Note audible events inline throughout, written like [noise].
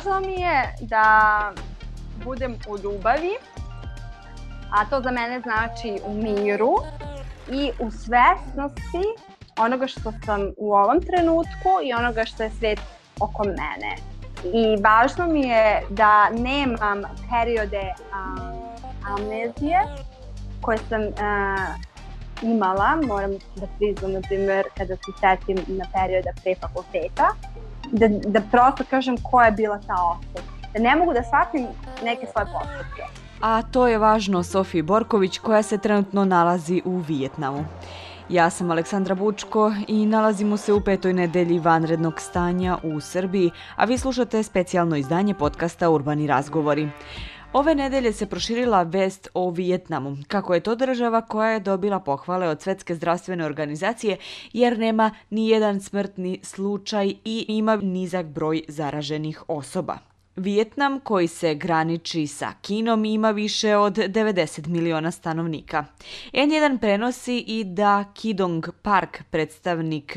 važno mi je da budem u ljubavi, a to za mene znači u miru i u svesnosti onoga što sam u ovom trenutku i onoga što je svet oko mene. I važno mi je da nemam periode um, amnezije koje sam uh, imala, moram da priznam, na primjer, kada se setim na perioda pre fakulteta, da, da prosto kažem ko je bila ta osoba. Da ne mogu da shvatim neke svoje postupke. A to je važno Sofiji Borković koja se trenutno nalazi u Vijetnamu. Ja sam Aleksandra Bučko i nalazimo se u petoj nedelji vanrednog stanja u Srbiji, a vi slušate specijalno izdanje podcasta Urbani razgovori. Ove nedelje se proširila vest o Vijetnamu, kako je to država koja je dobila pohvale od Svetske zdravstvene organizacije jer nema ni jedan smrtni slučaj i ima nizak broj zaraženih osoba. Vijetnam, koji se graniči sa Kinom, ima više od 90 miliona stanovnika. N1 prenosi i da Kidong Park, predstavnik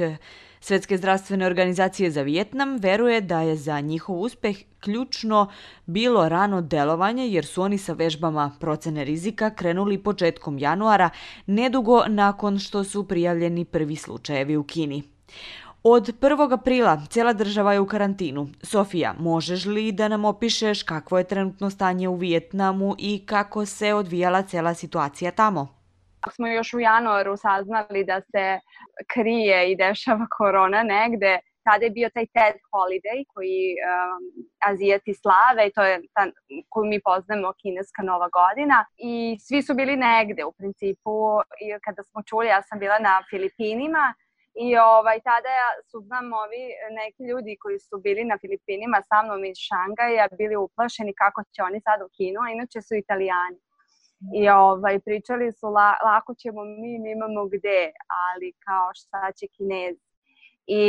Svetske zdravstvene organizacije za Vijetnam veruje da je za njihov uspeh ključno bilo rano delovanje jer su oni sa vežbama procene rizika krenuli početkom januara, nedugo nakon što su prijavljeni prvi slučajevi u Kini. Od 1. aprila cijela država je u karantinu. Sofija, možeš li da nam opišeš kakvo je trenutno stanje u Vijetnamu i kako se odvijala cijela situacija tamo? Smo još u januaru saznali da se krije i dešava korona negde, tada je bio taj TED Holiday koji um, Azijati slave i to je ta koju mi poznajemo kineska nova godina i svi su bili negde u principu i kada smo čuli ja sam bila na Filipinima I ovaj, tada su znam ovi neki ljudi koji su bili na Filipinima sa mnom iz Šangaja bili uplašeni kako će oni sad u Kinu, a inače su italijani. I ovaj, pričali su la, lako ćemo mi, mi imamo gde, ali kao šta će kinezi. I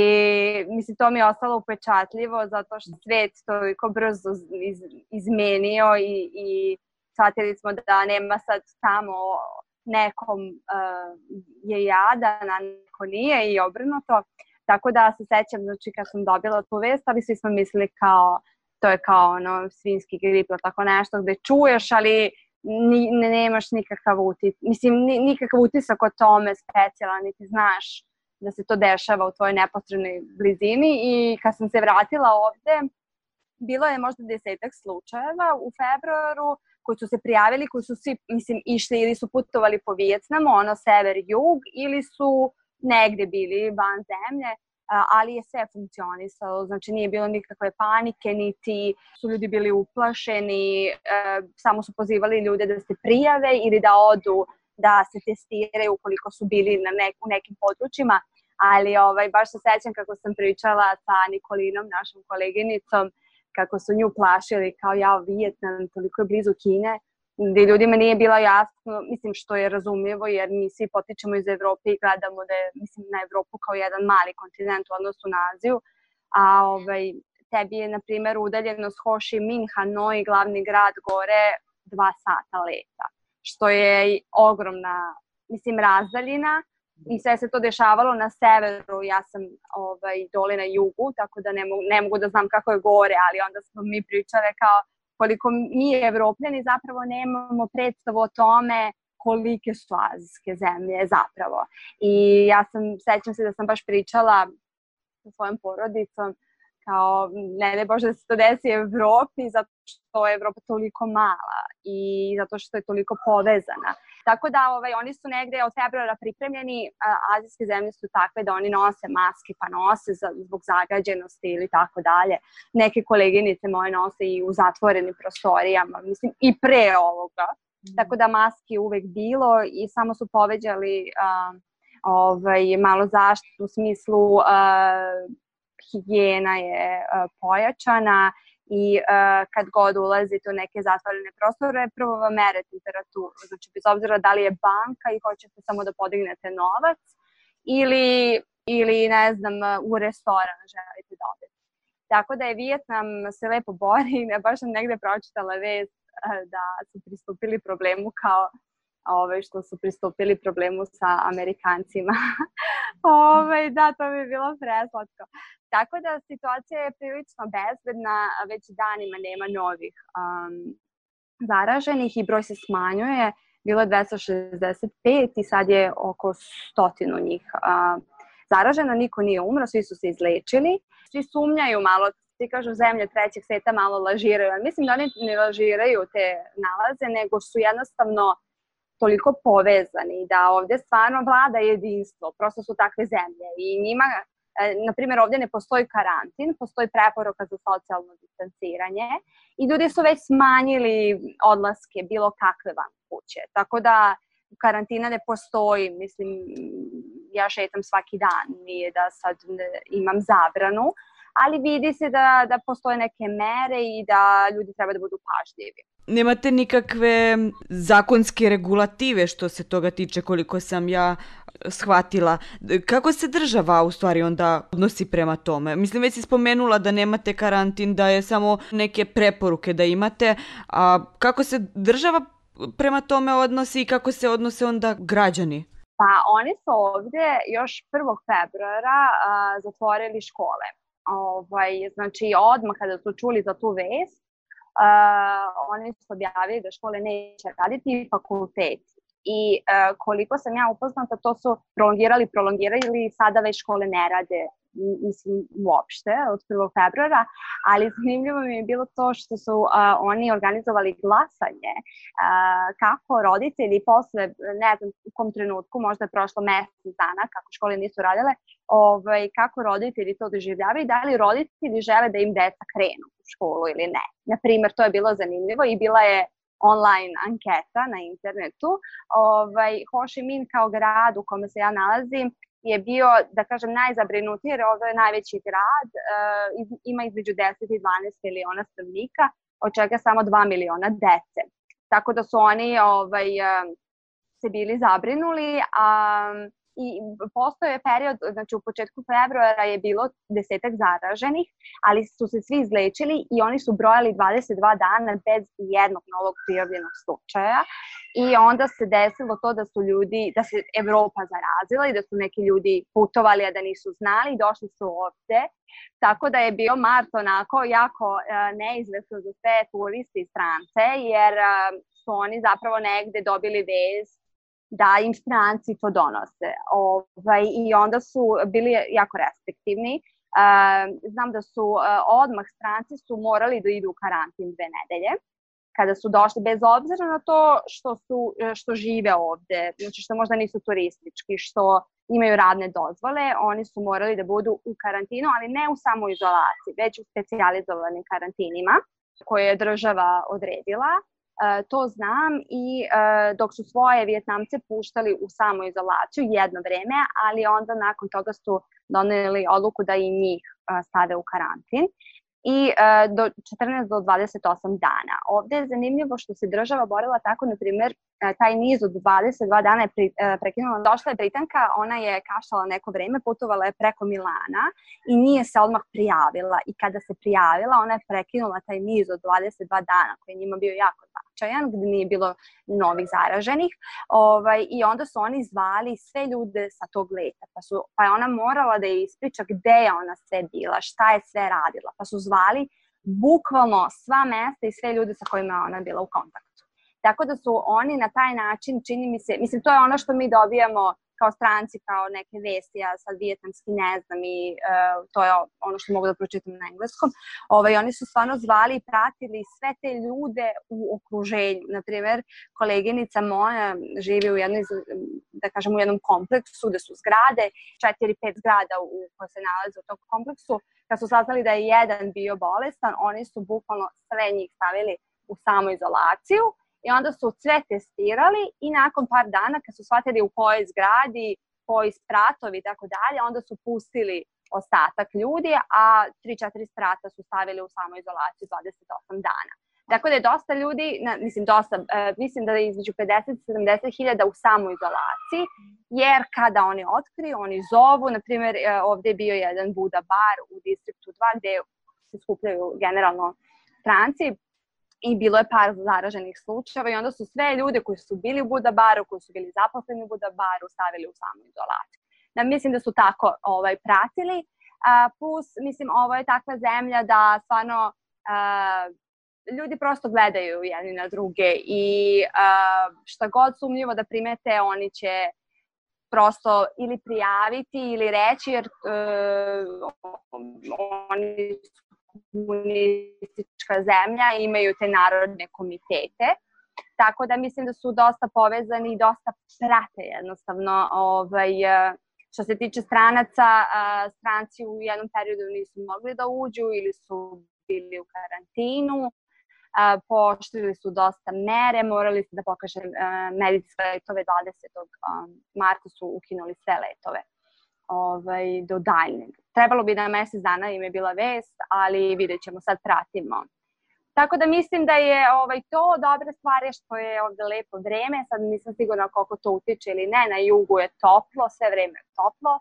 mislim, to mi je ostalo upečatljivo zato što svet toliko brzo iz, izmenio i, i shvatili smo da nema sad tamo nekom uh, je jadan, a neko nije i obrnuto. Tako da se sećam, znači kad sam dobila tu vest, ali svi smo mislili kao, to je kao ono svinski grip ili tako nešto gde čuješ, ali ni, ne, nemaš nikakav utisak, mislim, ni, nikakav utisak o tome specijalan, niti znaš da se to dešava u tvojoj neposrednoj blizini. I kad sam se vratila ovde, bilo je možda desetak slučajeva u februaru koji su se prijavili, koji su svi, mislim, išli ili su putovali po Vijetnamu, ono sever-jug, ili su negde bili van zemlje ali je sve funkcionisalo, znači nije bilo nikakve panike, niti su ljudi bili uplašeni, e, samo su pozivali ljude da se prijave ili da odu da se testiraju ukoliko su bili na nek, u nekim područjima, ali ovaj, baš se sećam kako sam pričala sa Nikolinom, našom koleginicom, kako su nju plašili kao ja Vijetnam, toliko je blizu Kine, gde ljudima nije bilo jasno, mislim što je razumljivo jer mi svi potičemo iz Evrope i gledamo da je mislim, na Evropu kao jedan mali kontinent u odnosu na Aziju, a ovaj, tebi je na primjer udaljenost Ho Chi Minh, Hanoi, glavni grad gore dva sata leta, što je ogromna mislim razdaljina i sve se to dešavalo na severu, ja sam ovaj, dole na jugu, tako da ne mogu, ne mogu da znam kako je gore, ali onda smo mi pričale kao koliko mi evropljani zapravo nemamo predstavu o tome kolike su azijske zemlje zapravo. I ja sam, sećam se da sam baš pričala sa svojom porodicom kao ne ne Bože da se to desi Evropi zato što je Evropa toliko mala i zato što je toliko povezana. Tako da ovaj, oni su negde od februara pripremljeni, azijske zemlje su takve da oni nose maske, pa nose za, zbog zagađenosti ili tako dalje. Neke koleginice moje nose i u zatvorenim prostorijama, mislim i pre ovoga. Mm. Tako da maski uvek bilo i samo su poveđali a, ovaj, malo zaštitu u smislu a, higijena je a, pojačana i uh, kad god ulazite u neke zatvorene prostore, prvo vam mere temperaturu. Znači, bez obzira da li je banka i hoćete samo da podignete novac ili, ili ne znam, u restoran želite da odete. Tako da je Vijetnam se lepo bori, ne baš sam negde pročitala vest da su pristupili problemu kao ove, što su pristupili problemu sa Amerikancima. [laughs] ove, da, to bi bilo preslatko. Tako da situacija je prilično bezbedna, već danima nema novih um, zaraženih i broj se smanjuje. Bilo je 265 i sad je oko stotinu njih uh, zaraženo, niko nije umro, svi su se izlečili. Svi sumnjaju malo, ti kažu zemlje trećeg sveta malo lažiraju. Mislim da oni ne lažiraju te nalaze, nego su jednostavno toliko povezani da ovde stvarno vlada jedinstvo. Prosto su takve zemlje i njima E, na primjer, ovdje ne postoji karantin, postoji preporuka za socijalno distanciranje i ljudi su već smanjili odlaske bilo kakve van kuće. Tako da karantina ne postoji, mislim, ja šetam svaki dan, nije da sad imam zabranu, ali vidi se da, da postoje neke mere i da ljudi treba da budu pažljivi. Nemate nikakve zakonske regulative što se toga tiče koliko sam ja shvatila. Kako se država u stvari onda odnosi prema tome? Mislim, već si spomenula da nemate karantin, da je samo neke preporuke da imate, a kako se država prema tome odnosi i kako se odnose onda građani? Pa oni su ovde još 1. februara a, zatvorili škole. Ovaj, znači, odmah kada su čuli za tu vest, uh, oni su objavili da škole neće raditi i fakulteti i uh, koliko sam ja upoznata, to su prolongirali, prolongirali, sada već škole ne rade mislim, uopšte od 1. februara, ali zanimljivo mi je bilo to što su uh, oni organizovali glasanje uh, kako roditelji posle, ne znam u kom trenutku, možda je prošlo mesec dana kako škole nisu radile, ovaj, kako roditelji to doživljavaju da li roditelji žele da im deca krenu u školu ili ne. Naprimer, to je bilo zanimljivo i bila je online anketa na internetu. Ovaj, Ho Chi Minh kao grad u kome se ja nalazim je bio, da kažem, najzabrinutiji jer ovo je najveći grad, uh, ima između 10 i 12 miliona stanovnika, od čega samo 2 miliona dece. Tako da su oni ovaj, uh, se bili zabrinuli, a i postoje je period, znači u početku februara je bilo desetak zaraženih, ali su se svi izlečili i oni su brojali 22 dana bez jednog novog prijavljenog slučaja i onda se desilo to da su ljudi, da se Evropa zarazila i da su neki ljudi putovali, a da nisu znali i došli su ovde. Tako da je bio mart onako jako uh, neizvesno za sve turiste i strance, jer uh, su oni zapravo negde dobili vez da im stranci to donose. Ovaj, I onda su bili jako restriktivni. Uh, znam da su uh, odmah stranci su morali da idu u karantin dve nedelje kada su došli, bez obzira na to što, su, što žive ovde, znači što možda nisu turistički, što imaju radne dozvole, oni su morali da budu u karantinu, ali ne u samoizolaciji, već u specializovanim karantinima koje je država odredila E, to znam i e, dok su svoje Vjetnamce puštali u samoizolaciju jedno vreme, ali onda nakon toga su doneli odluku da i njih e, stave u karantin i e, do 14 do 28 dana. Ovde je zanimljivo što se država borila tako, na primjer, e, taj niz od 22 dana je pri, e, prekinula. Došla je Britanka, ona je kašala neko vreme, putovala je preko Milana i nije se odmah prijavila. I kada se prijavila, ona je prekinula taj niz od 22 dana koji je njima bio jako značajan, gde nije bilo novih zaraženih. Ovaj, I onda su oni zvali sve ljude sa tog leta. Pa, su, pa je ona morala da je ispriča gde je ona sve bila, šta je sve radila. Pa su zvali bukvalno sva mesta i sve ljude sa kojima ona bila u kontaktu. Tako da su oni na taj način, čini mi se, mislim to je ono što mi dobijamo kao stranci, kao neke vesti, ja sad vijetnamski ne znam i uh, to je ono što mogu da pročitam na engleskom. Ovaj, oni su stvarno zvali i pratili sve te ljude u okruženju. Naprimer, koleginica moja živi u jednoj, da kažem, u jednom kompleksu gde su zgrade, četiri, pet zgrada u koje se nalaze u tom kompleksu. Kad su saznali da je jedan bio bolestan, oni su bukvalno sve njih stavili u samoizolaciju i onda su sve testirali i nakon par dana kad su shvatili u kojoj zgradi, koji spratovi i tako dalje, onda su pustili ostatak ljudi, a 3-4 sprata su stavili u samoizolaciju 28 dana. Tako da je dosta ljudi, na, mislim dosta, e, mislim da je između 50 i 70 hiljada u samoizolaciji, jer kada oni otkriju, oni zovu, na primjer e, ovde je bio jedan Buda bar u distriktu 2 gde se skupljaju generalno stranci, i bilo je par zaraženih slučajeva i onda su sve ljude koji su bili u Buda baru, koji su bili zaposleni u Buda baru, stavili u samu izolaciju. Da, mislim da su tako ovaj, pratili A, plus, mislim, ovo je takva zemlja da stvarno a, ljudi prosto gledaju jedni na druge i a, šta god sumnjivo da primete, oni će prosto ili prijaviti ili reći jer uh, oni komunistička zemlja imaju te narodne komitete. Tako da mislim da su dosta povezani i dosta prate jednostavno ovaj, Što se tiče stranaca, stranci u jednom periodu nisu mogli da uđu ili su bili u karantinu, poštovili su dosta mere, morali su da pokaže medicinske letove 20. marta su ukinuli sve letove ovaj, do daljnjeg. Trebalo bi da mesec dana im je bila vest, ali vidjet ćemo, sad pratimo. Tako da mislim da je ovaj, to dobra stvar što je ovde lepo vreme, sad nisam sigurna koliko to utiče ili ne, na jugu je toplo, sve vreme je toplo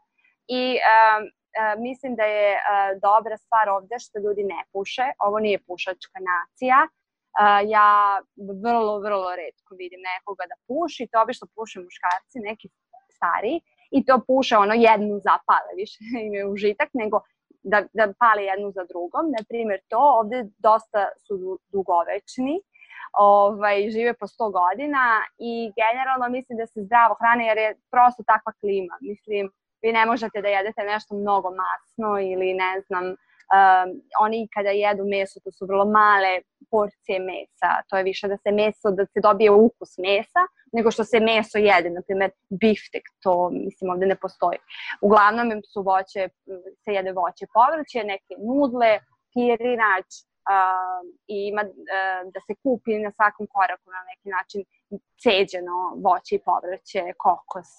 i um, uh, mislim da je uh, dobra stvar ovde što ljudi ne puše, ovo nije pušačka nacija, uh, ja vrlo, vrlo redko vidim nekoga da puši, to obično puše muškarci, neki stari, i to puše ono jednu zapale, više [laughs] imaju užitak, nego da, da pale jednu za drugom. Na primjer, to ovde dosta su dugovečni, ovaj, žive po 100 godina i generalno mislim da se zdravo hrane jer je prosto takva klima. Mislim, vi ne možete da jedete nešto mnogo masno ili ne znam, um, oni kada jedu meso, to su vrlo male porcije mesa, to je više da se meso, da se dobije ukus mesa, nego što se meso jede, na primjer biftek, to mislim ovde ne postoji. Uglavnom su voće, se jede voće povrće, neke nudle, pirinač, uh, i ima uh, da se kupi na svakom koraku na neki način ceđeno voće i povrće, kokos,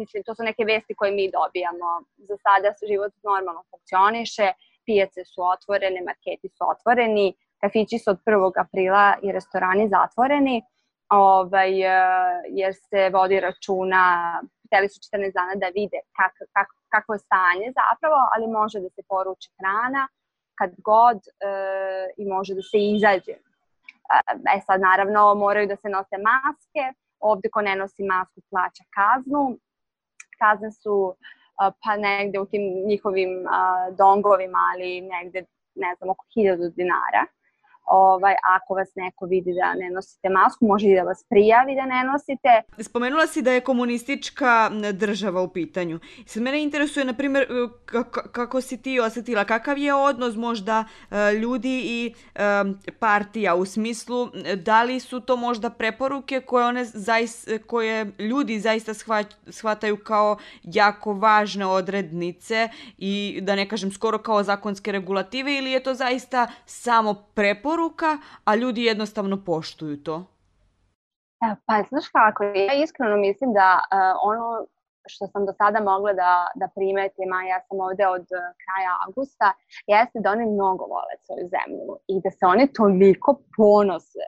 mislim, to su neke vesti koje mi dobijamo. Za sada život normalno funkcioniše, pijace su otvorene, marketi su otvoreni, kafići su od 1. aprila i restorani zatvoreni, ovaj, e, jer se vodi računa, hteli su 14 dana da vide kak, kak, kako je stanje zapravo, ali može da se poruči hrana kad god e, i može da se izađe. E, e sad, naravno, moraju da se nose maske, ovde ko ne nosi masku plaća kaznu. Kazne su pa negde u tim njihovim dongovima, ali negde, ne znam, oko 1000 dinara ovaj, ako vas neko vidi da ne nosite masku, može i da vas prijavi da ne nosite. Spomenula si da je komunistička država u pitanju. Sad mene interesuje, na primjer, e, kako si ti osetila, kakav je odnos možda e, ljudi i e, partija u smislu da li su to možda preporuke koje one zaista, koje ljudi zaista shvataju kao jako važne odrednice i da ne kažem skoro kao zakonske regulative ili je to zaista samo preporuka preporuka, a ljudi jednostavno poštuju to? Pa, znaš kako, ja iskreno mislim da uh, ono što sam do sada mogla da, da primetim, a ja sam ovde od uh, kraja avgusta, jeste da oni mnogo vole svoju zemlju i da se oni toliko ponose.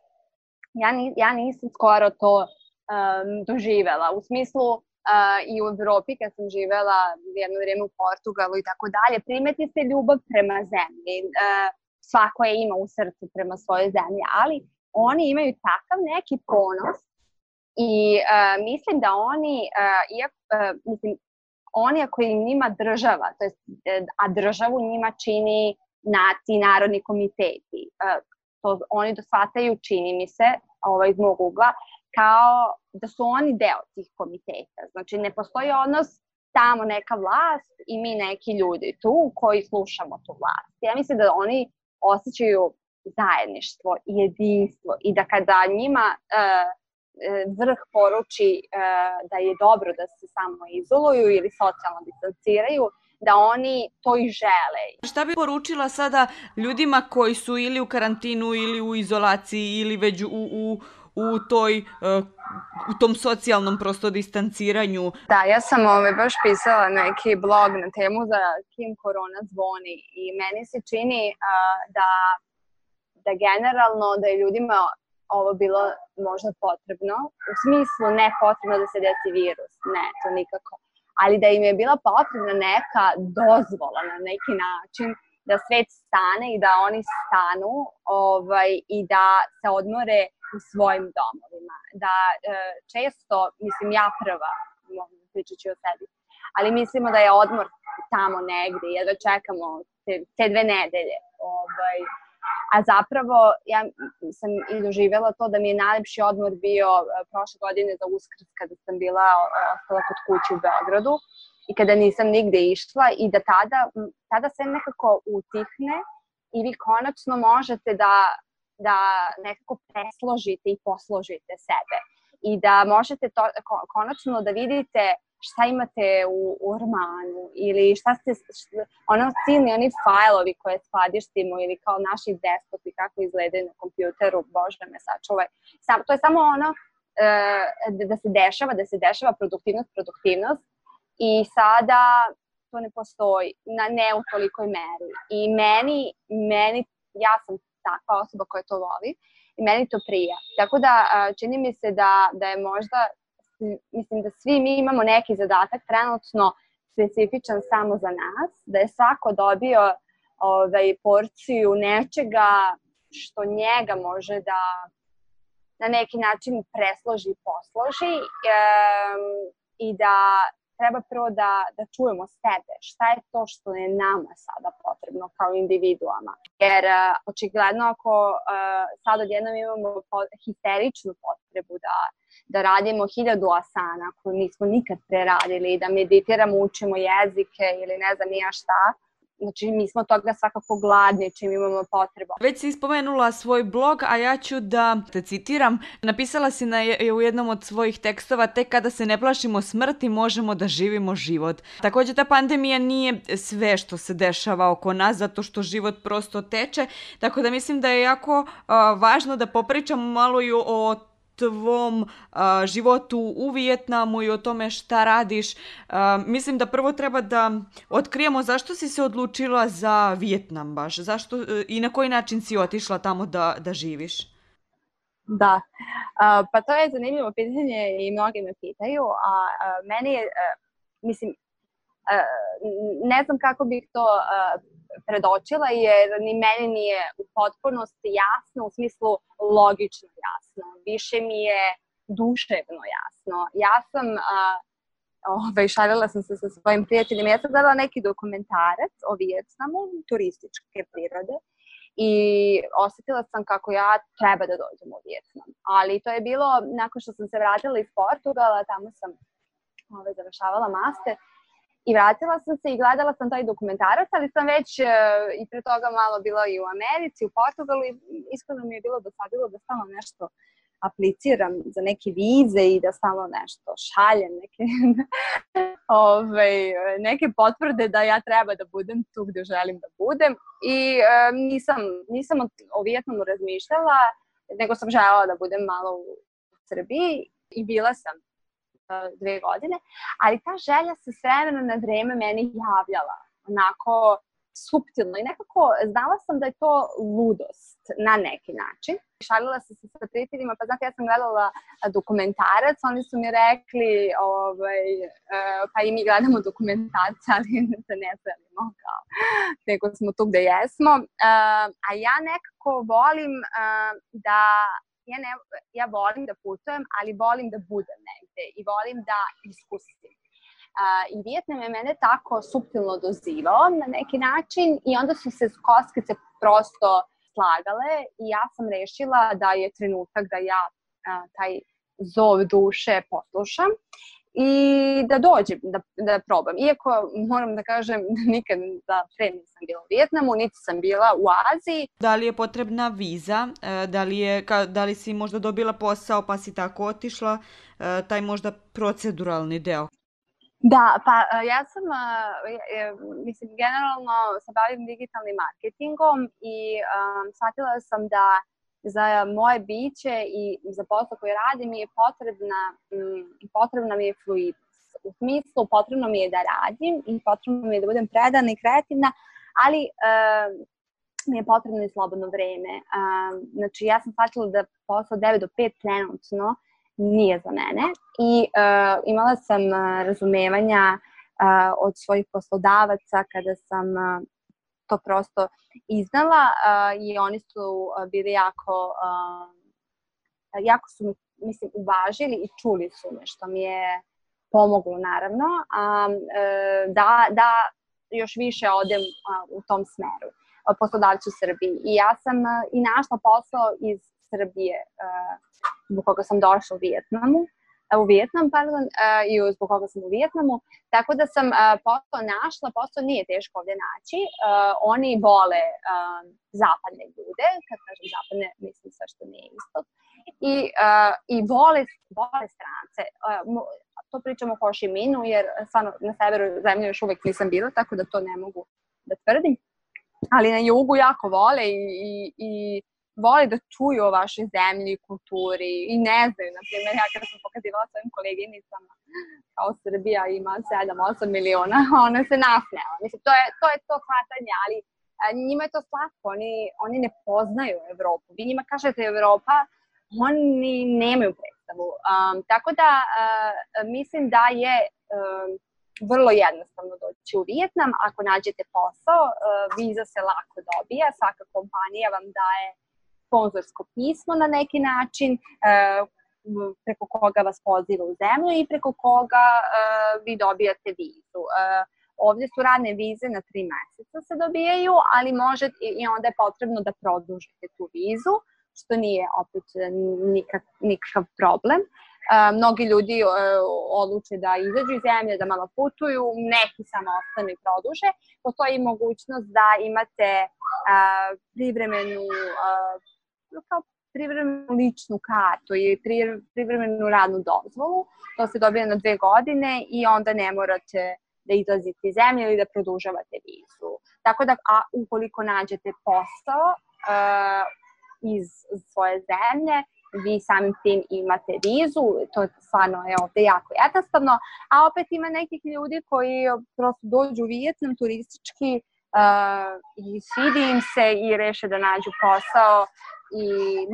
Ja, ni, ja nisam skoro to um, doživela, u smislu uh, i u Evropi kad sam živela jedno vrijeme u Portugalu i tako dalje, primeti se ljubav prema zemlji. Uh, svako je ima u srcu prema svojoj zemlji, ali oni imaju takav neki ponos i uh, mislim da oni, uh, iako, uh, mislim, oni ako im njima država, to jest, a državu njima čini naci narodni komiteti, uh, to oni dosvataju, čini mi se, ovaj, iz mog ugla, kao da su oni deo tih komiteta. Znači, ne postoji odnos tamo neka vlast i mi neki ljudi tu koji slušamo tu vlast. Ja mislim da oni osjećaju zajedništvo i jedinstvo i da kada njima uh, vrh poruči uh, da je dobro da se samo izoluju ili socijalno distanciraju, da oni to i žele. Šta bi poručila sada ljudima koji su ili u karantinu ili u izolaciji ili već u, u, u toj uh, u tom socijalnom prosto distanciranju. Da, ja sam ovaj, baš pisala neki blog na temu za kim korona zvoni i meni se čini uh, da, da generalno da je ljudima ovo bilo možda potrebno, u smislu ne potrebno da se desi virus, ne, to nikako, ali da im je bila potrebna neka dozvola na neki način da svet stane i da oni stanu ovaj, i da se odmore u svojim domovima. Da e, često, mislim ja prva, pričat ću o sebi, ali mislimo da je odmor tamo negde, jedva čekamo te, te dve nedelje. Ovaj, a zapravo ja sam i doživjela to da mi je najlepši odmor bio e, prošle godine za uskrs kada sam bila ostala kod kuće u Beogradu i kada nisam nigde išla i da tada, tada sve nekako utihne i vi konačno možete da, da nekako presložite i posložite sebe i da možete to, konačno da vidite šta imate u, u ormanu ili šta ste, šta, ono silni oni fajlovi koje skladištimo ili kao naši desktopi kako izgledaju na kompjuteru, bože me sačuvaj. Sam, to je samo ono e, da se dešava, da se dešava produktivnost, produktivnost i sada to ne postoji na ne u tolikoj meri. I meni, meni ja sam takva osoba koja to voli i meni to prija. Tako da čini mi se da, da je možda mislim da svi mi imamo neki zadatak trenutno specifičan samo za nas, da je svako dobio ovaj, porciju nečega što njega može da na neki način presloži, posloži um, i da treba prvo da, da čujemo sebe, šta je to što je nama sada potrebno kao individuama. Jer uh, očigledno ako uh, sad odjednom imamo po, histeričnu potrebu da da radimo hiljadu asana koju nismo nikad preradili, da meditiramo, učimo jezike ili ne znam nija šta, Znači, mi smo toga svakako gladni čim imamo potrebu. Već si ispomenula svoj blog, a ja ću da te citiram. Napisala si na, u jednom od svojih tekstova, tek kada se ne plašimo smrti, možemo da živimo život. Takođe, ta pandemija nije sve što se dešava oko nas, zato što život prosto teče, tako da mislim da je jako uh, važno da popričamo malo i o tvom a, životu u Vijetnamu i o tome šta radiš. A, mislim da prvo treba da otkrijemo zašto si se odlučila za Vijetnam baš, zašto e, i na koji način si otišla tamo da, da živiš. Da, a, pa to je zanimljivo pitanje i mnogi me pitaju, a, a meni je, a, mislim, a, ne znam kako bih to a, predočila jer ni meni nije u potpunosti jasno, u smislu logično jasno. Više mi je duševno jasno. Ja sam, ovaj, šalila sam se sa svojim prijateljima, ja sam gledala neki dokumentarac o Vijetnamu, turističke prirode, i osetila sam kako ja treba da dođem u Vijetnam. Ali to je bilo nakon što sam se vratila iz Portugala, tamo sam ovaj, završavala master, I vratila sam se i gledala sam taj dokumentarac, ali sam već uh, i pre toga malo bila i u Americi, u Portugalu i iskreno mi je bilo dosadilo da stalno nešto apliciram za neke vize i da stalno nešto šaljem, neke, ove, [laughs] ovaj, neke potvrde da ja treba da budem tu gde želim da budem. I um, nisam, nisam o Vijetnamu razmišljala, nego sam želela da budem malo u Srbiji i bila sam dve godine, ali ta želja se s vremena na vreme meni javljala, onako subtilno i nekako znala sam da je to ludost na neki način. Šalila sam se sa prijateljima, pa znate, ja sam gledala dokumentarac, oni su mi rekli, ovaj, e, pa i mi gledamo dokumentarca, [laughs] ali se ne selimo kao, nego smo tu gde jesmo. E, a ja nekako volim e, da ja, ne, ja volim da putujem, ali volim da budem negde i volim da iskustim. Uh, I Vijetnam je mene tako suptilno dozivao na neki način i onda su se koskice prosto slagale i ja sam rešila da je trenutak da ja uh, taj zov duše poslušam i da dođem, da, da probam. Iako moram da kažem [laughs] nikad da pre nisam bila u Vijetnamu, niti sam bila u Aziji. Da li je potrebna viza? E, da li, je, da li si možda dobila posao pa si tako otišla? E, taj možda proceduralni deo. Da, pa e, ja sam, mislim, generalno se bavim digitalnim marketingom i um, shvatila sam da za moje biće i za posao koji radim je potrebna, m, potrebna mi je fluidnost. U smislu potrebno mi je da radim i potrebno mi je da budem predana i kreativna, ali uh, mi je potrebno i slobodno vreme. Uh, znači ja sam shvatila da posao 9 do 5 trenutno nije za mene i uh, imala sam uh, razumevanja uh, od svojih poslodavaca kada sam uh, to prosto iznala uh, i oni su uh, bili jako, uh, jako su mi, mislim, uvažili i čuli su me, što mi je pomoglo naravno. Um, uh, da, da još više odem u tom smeru poslodavci u Srbiji. I ja sam i našla posao iz Srbije zbog koga sam došla u Vijetnamu u Vijetnam, pardon, i zbog koga sam u Vijetnamu. Tako da sam posao našla, posao nije teško ovde naći. Oni vole zapadne ljude, kad kažem zapadne, mislim sve što nije isto. I, i vole, vole strance. To pričamo o Ho Minu, jer stvarno na severu zemlje još uvek nisam bila, tako da to ne mogu da tvrdim. Ali na jugu jako vole i, i, i vole da čuju o vašoj zemlji, kulturi i ne znaju, na primjer, ja kada sam pokazivala svojim koleginicama kao Srbija ima 7-8 miliona, [laughs] ona se nasmela. Mislim, to je to, je to hvatanje, ali a, njima je to slatko, oni, oni ne poznaju Evropu. Vi njima kažete Evropa, oni nemaju predstavu. Um, tako da uh, mislim da je um, vrlo jednostavno doći u Vijetnam. Ako nađete posao, viza se lako dobija, svaka kompanija vam daje sponzorsko pismo na neki način, uh, preko koga vas poziva u zemlju i preko koga uh, vi dobijate vizu. Uh, ovdje su radne vize na tri meseca se dobijaju, ali može i onda je potrebno da produžite tu vizu, što nije opet nikak, nikakav problem. Mnogi ljudi odluče da izađu iz zemlje, da malo putuju, neki samo ostanu i produže. Postoji mogućnost da imate privremenu kao privremenu ličnu kartu i privremenu radnu dozvolu. To se dobija na dve godine i onda ne morate da izlazite iz zemlje ili da produžavate vizu. Tako da, a ukoliko nađete posao uh, iz svoje zemlje, vi samim tim imate vizu, to stvarno je ovde jako jednostavno, a opet ima nekih ljudi koji prosto dođu u Vijetnam turistički uh, i svidi im se i reše da nađu posao i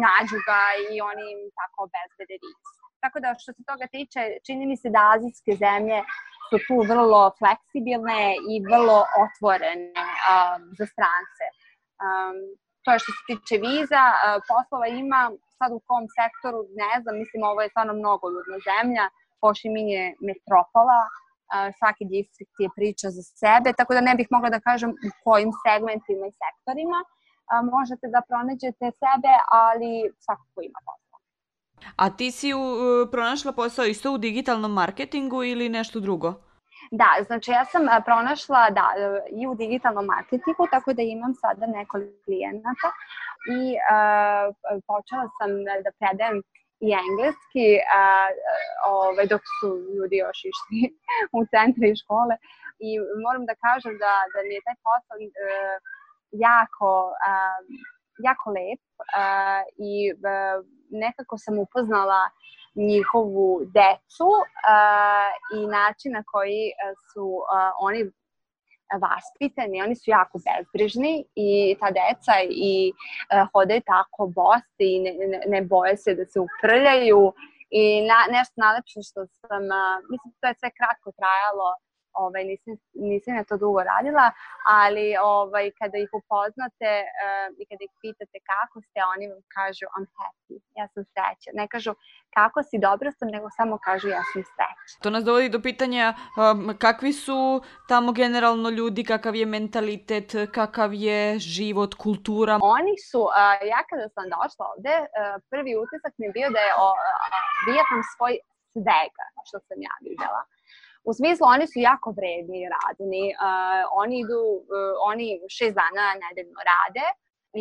nađu ga i oni im tako obezbede vizu. Tako da što se toga tiče, čini mi se da azijske zemlje su tu vrlo fleksibilne i vrlo otvorene um, za strance. Um, to je što se tiče viza, uh, poslova ima sad u kom sektoru, ne znam, mislim ovo je stvarno mnogo ljudna zemlja, Minh je metropola, svaki distrikt je priča za sebe, tako da ne bih mogla da kažem u kojim segmentima i sektorima, možete da pronađete sebe, ali svakako ima posla. A ti si u, pronašla posao isto u digitalnom marketingu ili nešto drugo? Da, znači ja sam pronašla da, i u digitalnom marketingu, tako da imam sada nekoliko klijenata i uh, počela sam da predajem i engleski, uh, ovaj, dok su ljudi još išli [laughs] u centre i škole. I moram da kažem da, da mi je taj posao uh, jako, um, jako lep uh, i uh, nekako sam upoznala njihovu decu uh, i način na koji su uh, oni vaspitani, oni su jako bezbrižni i ta deca i uh, hode tako bosti i ne, ne, ne boje se da se uprljaju i na, nešto najlepše što sam, uh, mislim to je sve kratko trajalo, ovaj, nisam, nisam ja to dugo radila, ali ovaj, kada ih upoznate uh, i kada ih pitate kako ste, oni vam kažu I'm happy, ja sam sreća. Ne kažu kako si, dobro sam, nego samo kažu ja sam sreća. To nas dovodi do pitanja um, kakvi su tamo generalno ljudi, kakav je mentalitet, kakav je život, kultura? Oni su, uh, ja kada sam došla ovde, uh, prvi utisak mi je bio da je uh, Vijetnam svoj svega što sam ja videla. U smislu, oni su jako vredni i radni. Uh, oni idu, uh, oni šest dana nedeljno rade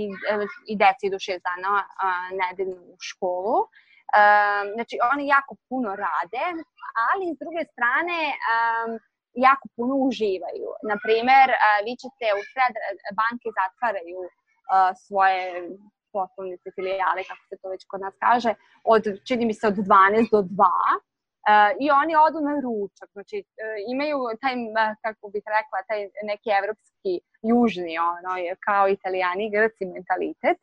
i, uh, i deca idu šest dana uh, nedeljno u školu. Uh, znači, oni jako puno rade, ali s druge strane um, jako puno uživaju. Naprimer, uh, vi ćete u sred banke zatvaraju uh, svoje poslovnice filijale, kako se to već kod nas kaže, od, čini mi se, od 12 do 2 Uh, I oni odu na ručak, znači uh, imaju taj, uh, kako bih rekla, taj neki evropski, južni, ono, kao italijani, grci mentalitet,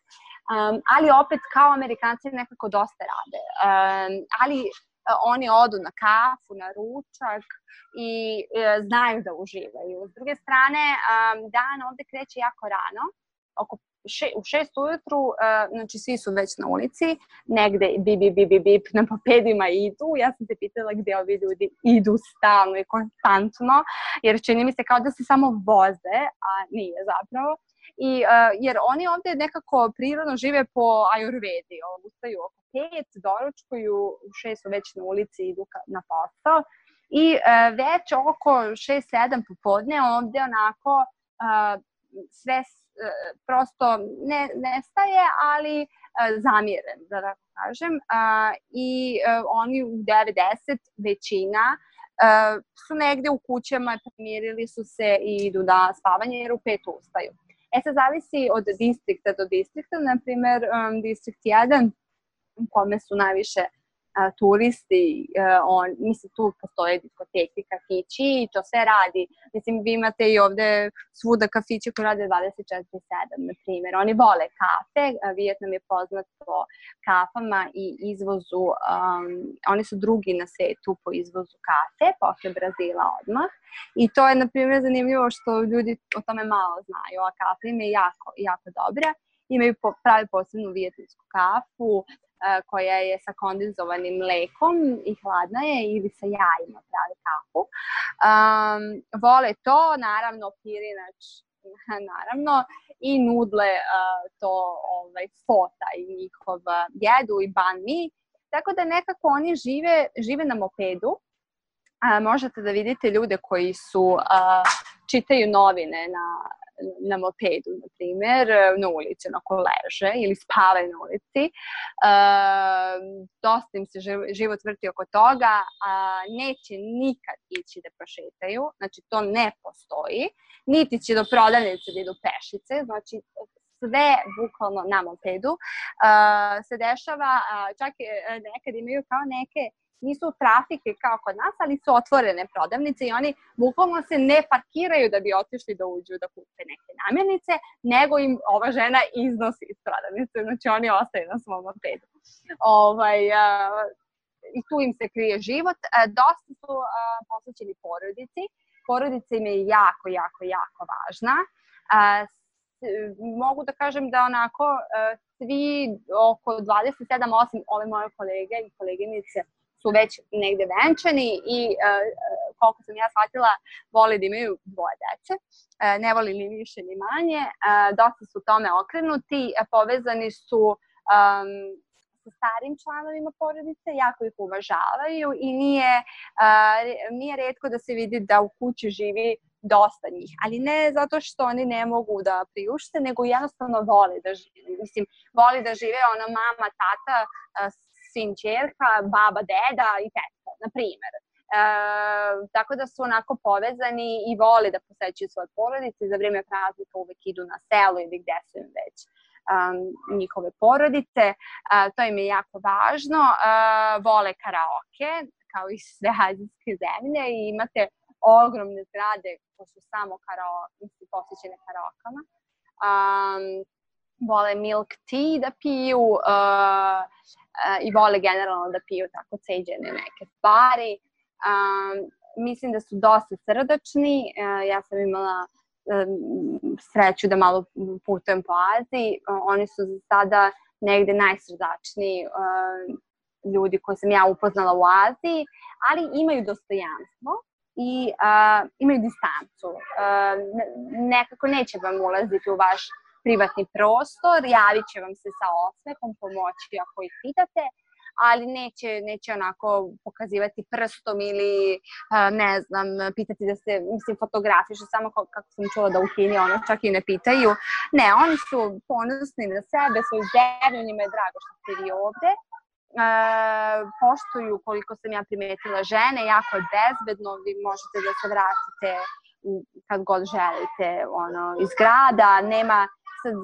um, ali opet kao amerikanci nekako dosta rade. Um, ali oni odu na kafu, na ručak i uh, znaju da uživaju. S druge strane, um, dan ovde kreće jako rano, oko še, u šest ujutru, uh, znači svi su već na ulici, negde bip, bip, bip, bip, na popedima idu. Ja sam se pitala gde ovi ljudi idu stalno i konstantno, jer čini mi se kao da se samo voze, a nije zapravo. I, uh, jer oni ovde nekako prirodno žive po ajurvedi, ustaju oko pet, doručkuju, u šest su već na ulici, idu ka, na posao. I uh, već oko 6-7 popodne ovde onako uh, sve prosto ne, nestaje, ali e, zamiren, da tako kažem. I e, oni u 90 većina su negde u kućama, pomirili su se i idu na spavanje jer u pet ustaju. E sad zavisi od distrikta do distrikta, na primer distrikt 1 u kome su najviše a, turisti, a, on, mislim tu postoje diskoteke, kafići i to sve radi. Mislim, vi imate i ovde svuda kafiće koji rade 24-7, na primjer. Oni vole kafe, Vijetnam je poznat po kafama i izvozu, um, oni su drugi na svetu po izvozu kafe, posle Brazila odmah. I to je, na primjer, zanimljivo što ljudi o tome malo znaju, a kafa im je jako, jako dobra imaju po, pravi posebnu vijetnamsku kafu, koja je sa kondenzovanim mlekom i hladna je ili sa jajima pravi kafu. Um, vole to, naravno pirinač [laughs] naravno i nudle uh, to ovaj fota i njihov jedu i ban mi. Tako da nekako oni žive, žive na mopedu. A, možete da vidite ljude koji su a, čitaju novine na na mopedu, na primer, na ulici, onako leže ili spavaju na ulici. E, dosta im se život vrti oko toga, a neće nikad ići da prošetaju, znači to ne postoji, niti će do prodavnice da idu pešice, znači sve bukvalno na mopedu uh, se dešava, uh, čak uh, nekad imaju kao neke nisu trafike kao kod nas, ali su otvorene prodavnice i oni bukvalno se ne parkiraju da bi otišli da uđu da kupe neke namirnice, nego im ova žena iznosi iz prodavnice, znači oni ostaju na svom mopedu. Ovaj, uh, I tu im se krije život. Uh, dosta su uh, posvećeni porodici. Porodica im je jako, jako, jako važna. Uh, mogu da kažem da onako svi oko 27, osim ove moje kolege i koleginice su već negde venčani i uh, koliko sam ja shvatila, vole da imaju dvoje dece. Uh, ne voli ni više ni manje. Dosta su tome okrenuti, povezani su um, sa starim članovima porodice, jako ih uvažavaju i nije, uh, nije redko da se vidi da u kući živi dosta njih, ali ne zato što oni ne mogu da priušte, nego jednostavno vole da žive. Mislim, voli da žive ona mama, tata, sin, čerka, baba, deda i tetka, na primer. E, tako da su onako povezani i vole da posećuju svoje porodice za vreme praznika uvek idu na selo ili gde su im već um, njihove porodice. Uh, to im je jako važno. Uh, vole karaoke, kao i sve azijske zemlje i imate ogromne zgrade koje su samo karaoke, posvećene karaokama. Um, vole milk tea da piju uh, i vole generalno da piju tako ceđene neke stvari. Um, mislim da su dosta srdačni. Uh, ja sam imala um, sreću da malo putujem po Aziji. Uh, oni su za sada negde najsrdačniji uh, ljudi koje sam ja upoznala u Aziji, ali imaju dostojanstvo i uh, imaju distancu. Uh, nekako neće vam ulaziti u vaš privatni prostor, javit će vam se sa osmehom, pomoći ako ih pitate, ali neće, neće onako pokazivati prstom ili ne znam, pitati da se, mislim, fotografišu samo kako sam čula da u Kini ono čak i ne pitaju. Ne, oni su ponosni na sebe, svoju zemlju, njima je drago što ste vi ovde. E, poštuju, koliko sam ja primetila, žene, jako je bezbedno, vi možete da se vratite kad god želite ono, iz grada, nema sad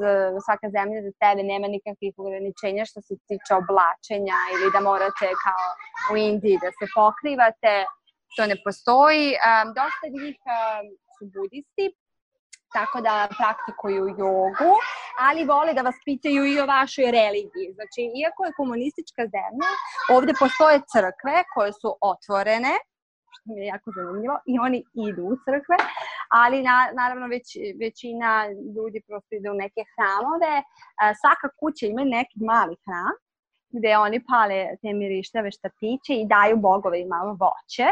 svaka zemlja za tebe nema nikakvih ograničenja što se tiče oblačenja ili da morate kao u Indiji da se pokrivate, to ne postoji. Um, dosta njih um, su budisti, tako da praktikuju jogu, ali vole da vas pitaju i o vašoj religiji. Znači, iako je komunistička zemlja, ovde postoje crkve koje su otvorene, što mi je jako zanimljivo, i oni idu u crkve, ali na, naravno već, većina ljudi prosto ide u neke hramove. Svaka kuća ima neki mali hram gde oni pale te mirištave štapiće i daju bogove i malo voće.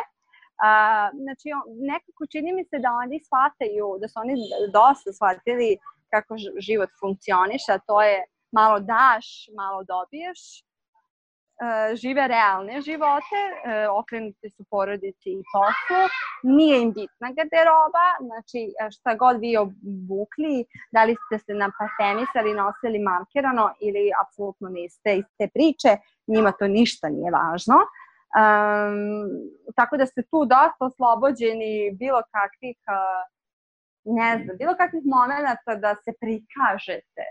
Uh, znači, nekako čini mi se da oni shvataju, da su oni dosta shvatili kako život funkcioniše, a to je malo daš, malo dobiješ, E, žive realne živote, e, okrenuti su porodici i poslu, nije im bitna garderoba, znači e, šta god vi obukli, da li ste se napatenisali, nosili markerano ili apsolutno niste iz te priče, njima to ništa nije važno. Um, tako da ste tu dosta oslobođeni bilo kakvih uh, ne znam, bilo kakvih momenta da se prikažete,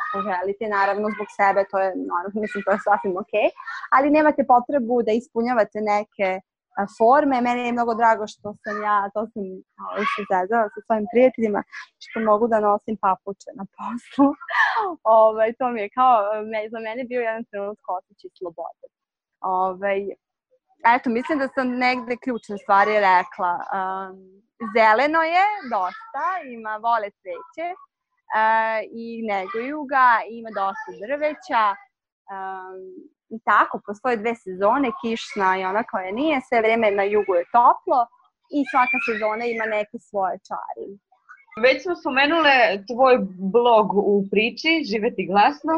ako želite, naravno zbog sebe, to je, naravno, [laughs] mislim, to je sasvim ok, ali nemate potrebu da ispunjavate neke forme. Meni je mnogo drago što sam ja, to sam se zezala sa svojim prijateljima, što mogu da nosim papuče na poslu. [laughs] ovaj, to mi je kao, me, za mene bio jedan trenut osjećaj slobode. Ovaj, eto, mislim da sam negde ključne stvari rekla. Um, zeleno je dosta, ima vole cveće uh, i neguju ga, ima dosta drveća. Um, I tako, postoje dve sezone, kišna i ona koja nije, sve vreme na jugu je toplo i svaka sezona ima neke svoje čari. Već smo spomenule tvoj blog u priči, Živeti glasno.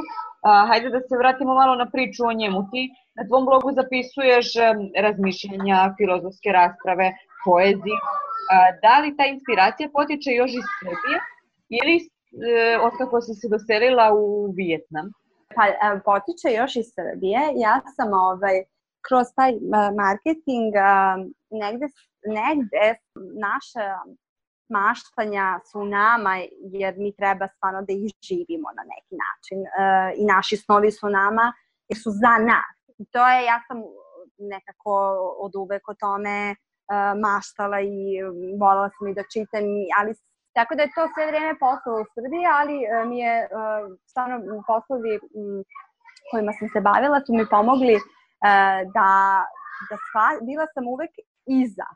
A, hajde da se vratimo malo na priču o njemu. Ti na tvom blogu zapisuješ razmišljenja, filozofske rasprave, poeziju, da li ta inspiracija potiče još iz Srbije ili e, otkako si se doselila u Vijetnam? Pa, e, potiče još iz Srbije. Ja sam ovaj, kroz taj e, marketing negde, negde naša maštanja su nama jer mi treba stvarno da ih živimo na neki način i naši snovi su nama jer su za nas. I to je, ja sam nekako od uvek o tome maštala i volala sam i da čitam, ali tako da je to sve vreme posao u Srbiji, ali e, mi je e, stvarno poslovi kojima sam se bavila su mi pomogli e, da, da sva, bila sam uvek iza.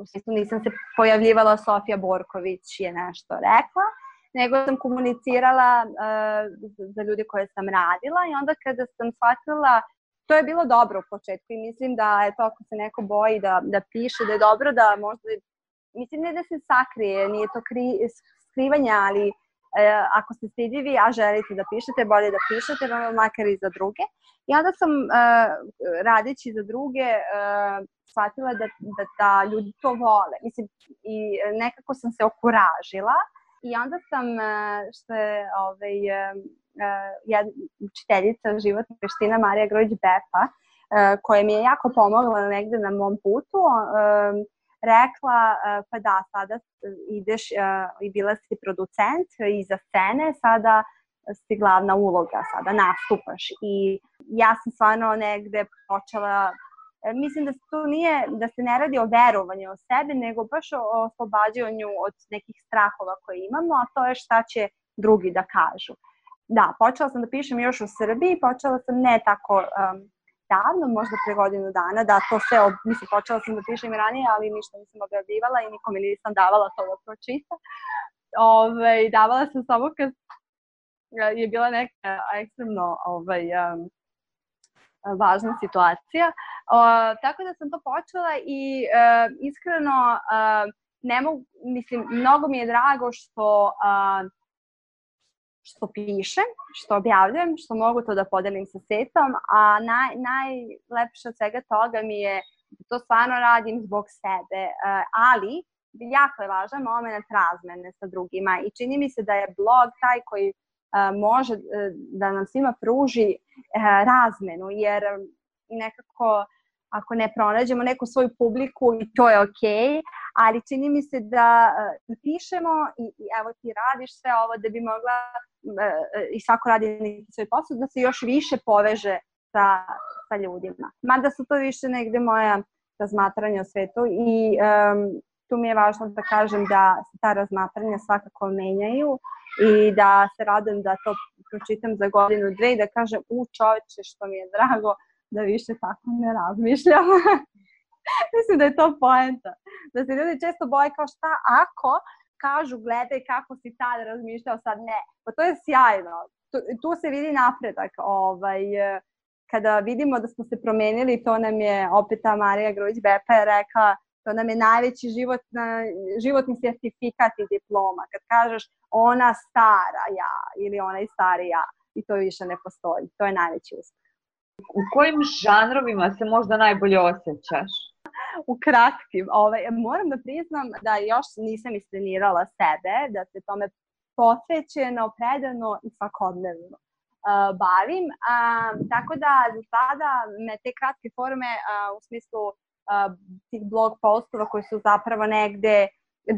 U smislu nisam se pojavljivala Sofija Borković je nešto rekla, nego sam komunicirala za ljude koje sam radila i onda kada sam shvatila to je bilo dobro u početku i mislim da je to ako se neko boji da, da piše, da je dobro da možda, mislim ne da se sakrije, nije to kri, skrivanje, ali e, ako ste stidljivi, a želite da pišete, bolje da pišete, makar i za druge. I onda sam, e, radići za druge, e, shvatila da, da, da ljudi to vole. Mislim, i nekako sam se okuražila i onda sam, e, što je ovaj, e, jedna učiteljica životnih veština Marija Grojić Bepa, uh, koja mi je jako pomogla negde na mom putu, uh, rekla, pa da, sada ideš i bila si producent iza scene, sada si glavna uloga, sada nastupaš. I ja sam stvarno negde počela mislim da se tu nije, da se ne radi o verovanju o sebi, nego baš o oslobađanju od nekih strahova koje imamo, a to je šta će drugi da kažu da, počela sam da pišem još u Srbiji, počela sam ne tako um, davno, možda pre godinu dana, da to sve, ob... mislim, počela sam da pišem i ranije, ali ništa nisam objavljivala i nikome nisam davala to da pročita. Ove, davala sam samo kad je bila neka ekstremno ovaj, um, važna situacija. O, tako da sam to počela i uh, iskreno uh, ne mogu, mislim, mnogo mi je drago što uh, što pišem, što objavljujem, što mogu to da podelim sa svetom, a naj, najlepše od svega toga mi je da to stvarno radim zbog sebe, e, ali jako je važan moment razmene sa drugima i čini mi se da je blog taj koji e, može e, da nam svima pruži razmenu, jer nekako ako ne pronađemo neku svoju publiku i to je okej, okay, ali čini mi se da uh, pišemo i, i evo ti radiš sve ovo da bi mogla uh, i svako radi neki svoj posao da se još više poveže sa, sa ljudima. Mada su to više negde moja razmatranja o svetu i um, tu mi je važno da kažem da se ta razmatranja svakako menjaju i da se radujem da to pročitam za godinu, dve i da kažem u čoveče što mi je drago da više tako ne razmišljam. [laughs] Mislim da je to poenta. Da se ljudi često boje kao šta ako kažu gledaj kako si tad razmišljao, sad ne. Pa to je sjajno. Tu, tu se vidi napredak. Ovaj, kada vidimo da smo se promenili, to nam je opet ta Marija Gruć-Bepa je rekla to nam je najveći život, životni sertifikat i diploma. Kad kažeš ona stara ja ili onaj stari ja i to više ne postoji. To je najveći uspeh. U kojim žanrovima se možda najbolje osjećaš? u kratkim. Ovaj, moram da priznam da još nisam istrenirala sebe, da se tome posvećeno, predano i svakodnevno uh, bavim. Uh, tako da za sada me te kratke forme uh, u smislu uh, tih blog postova koji su zapravo negde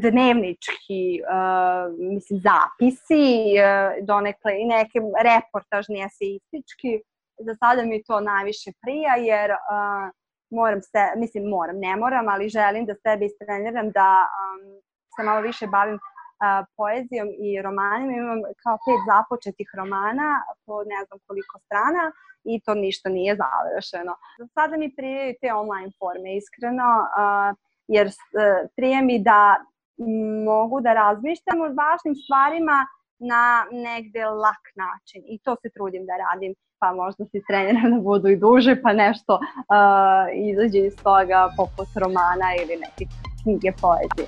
dnevnički, uh, mislim, zapisi, uh, donekle i neke reportažni, eseistički. Za sada mi to najviše prija, jer uh, moram se, mislim moram, ne moram, ali želim da sebe istreniram da um, se malo više bavim uh, poezijom i romanima. Imam kao pet započetih romana po ne znam koliko strana i to ništa nije završeno. Za sada mi prijaju te online forme, iskreno, uh, jer uh, prije mi da mogu da razmišljam o važnim stvarima na negde lak način i to se trudim da radim pa možda si treniram da budu i duže, pa nešto uh, izađe iz toga poput romana ili neke knjige poezije.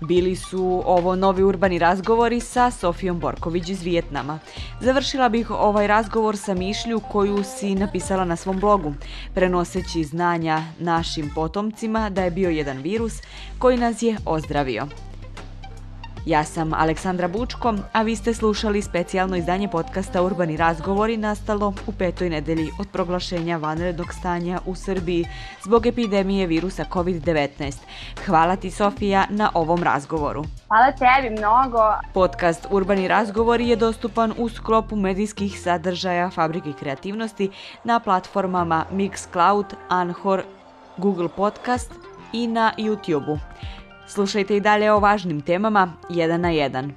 Bili su ovo novi urbani razgovori sa Sofijom Borković iz Vijetnama. Završila bih ovaj razgovor sa mišlju koju si napisala na svom blogu, prenoseći znanja našim potomcima da je bio jedan virus koji nas je ozdravio. Ja sam Aleksandra Bučko, a vi ste slušali specijalno izdanje podcasta Urbani razgovori nastalo u petoj nedelji od proglašenja vanrednog stanja u Srbiji zbog epidemije virusa COVID-19. Hvala ti Sofija na ovom razgovoru. Hvala tebi mnogo. Podcast Urbani razgovori je dostupan u sklopu medijskih sadržaja Fabrike kreativnosti na platformama Mixcloud, Anchor, Google Podcast i na YouTube-u. Slušajte i dalje o važnim temama jedan na jedan.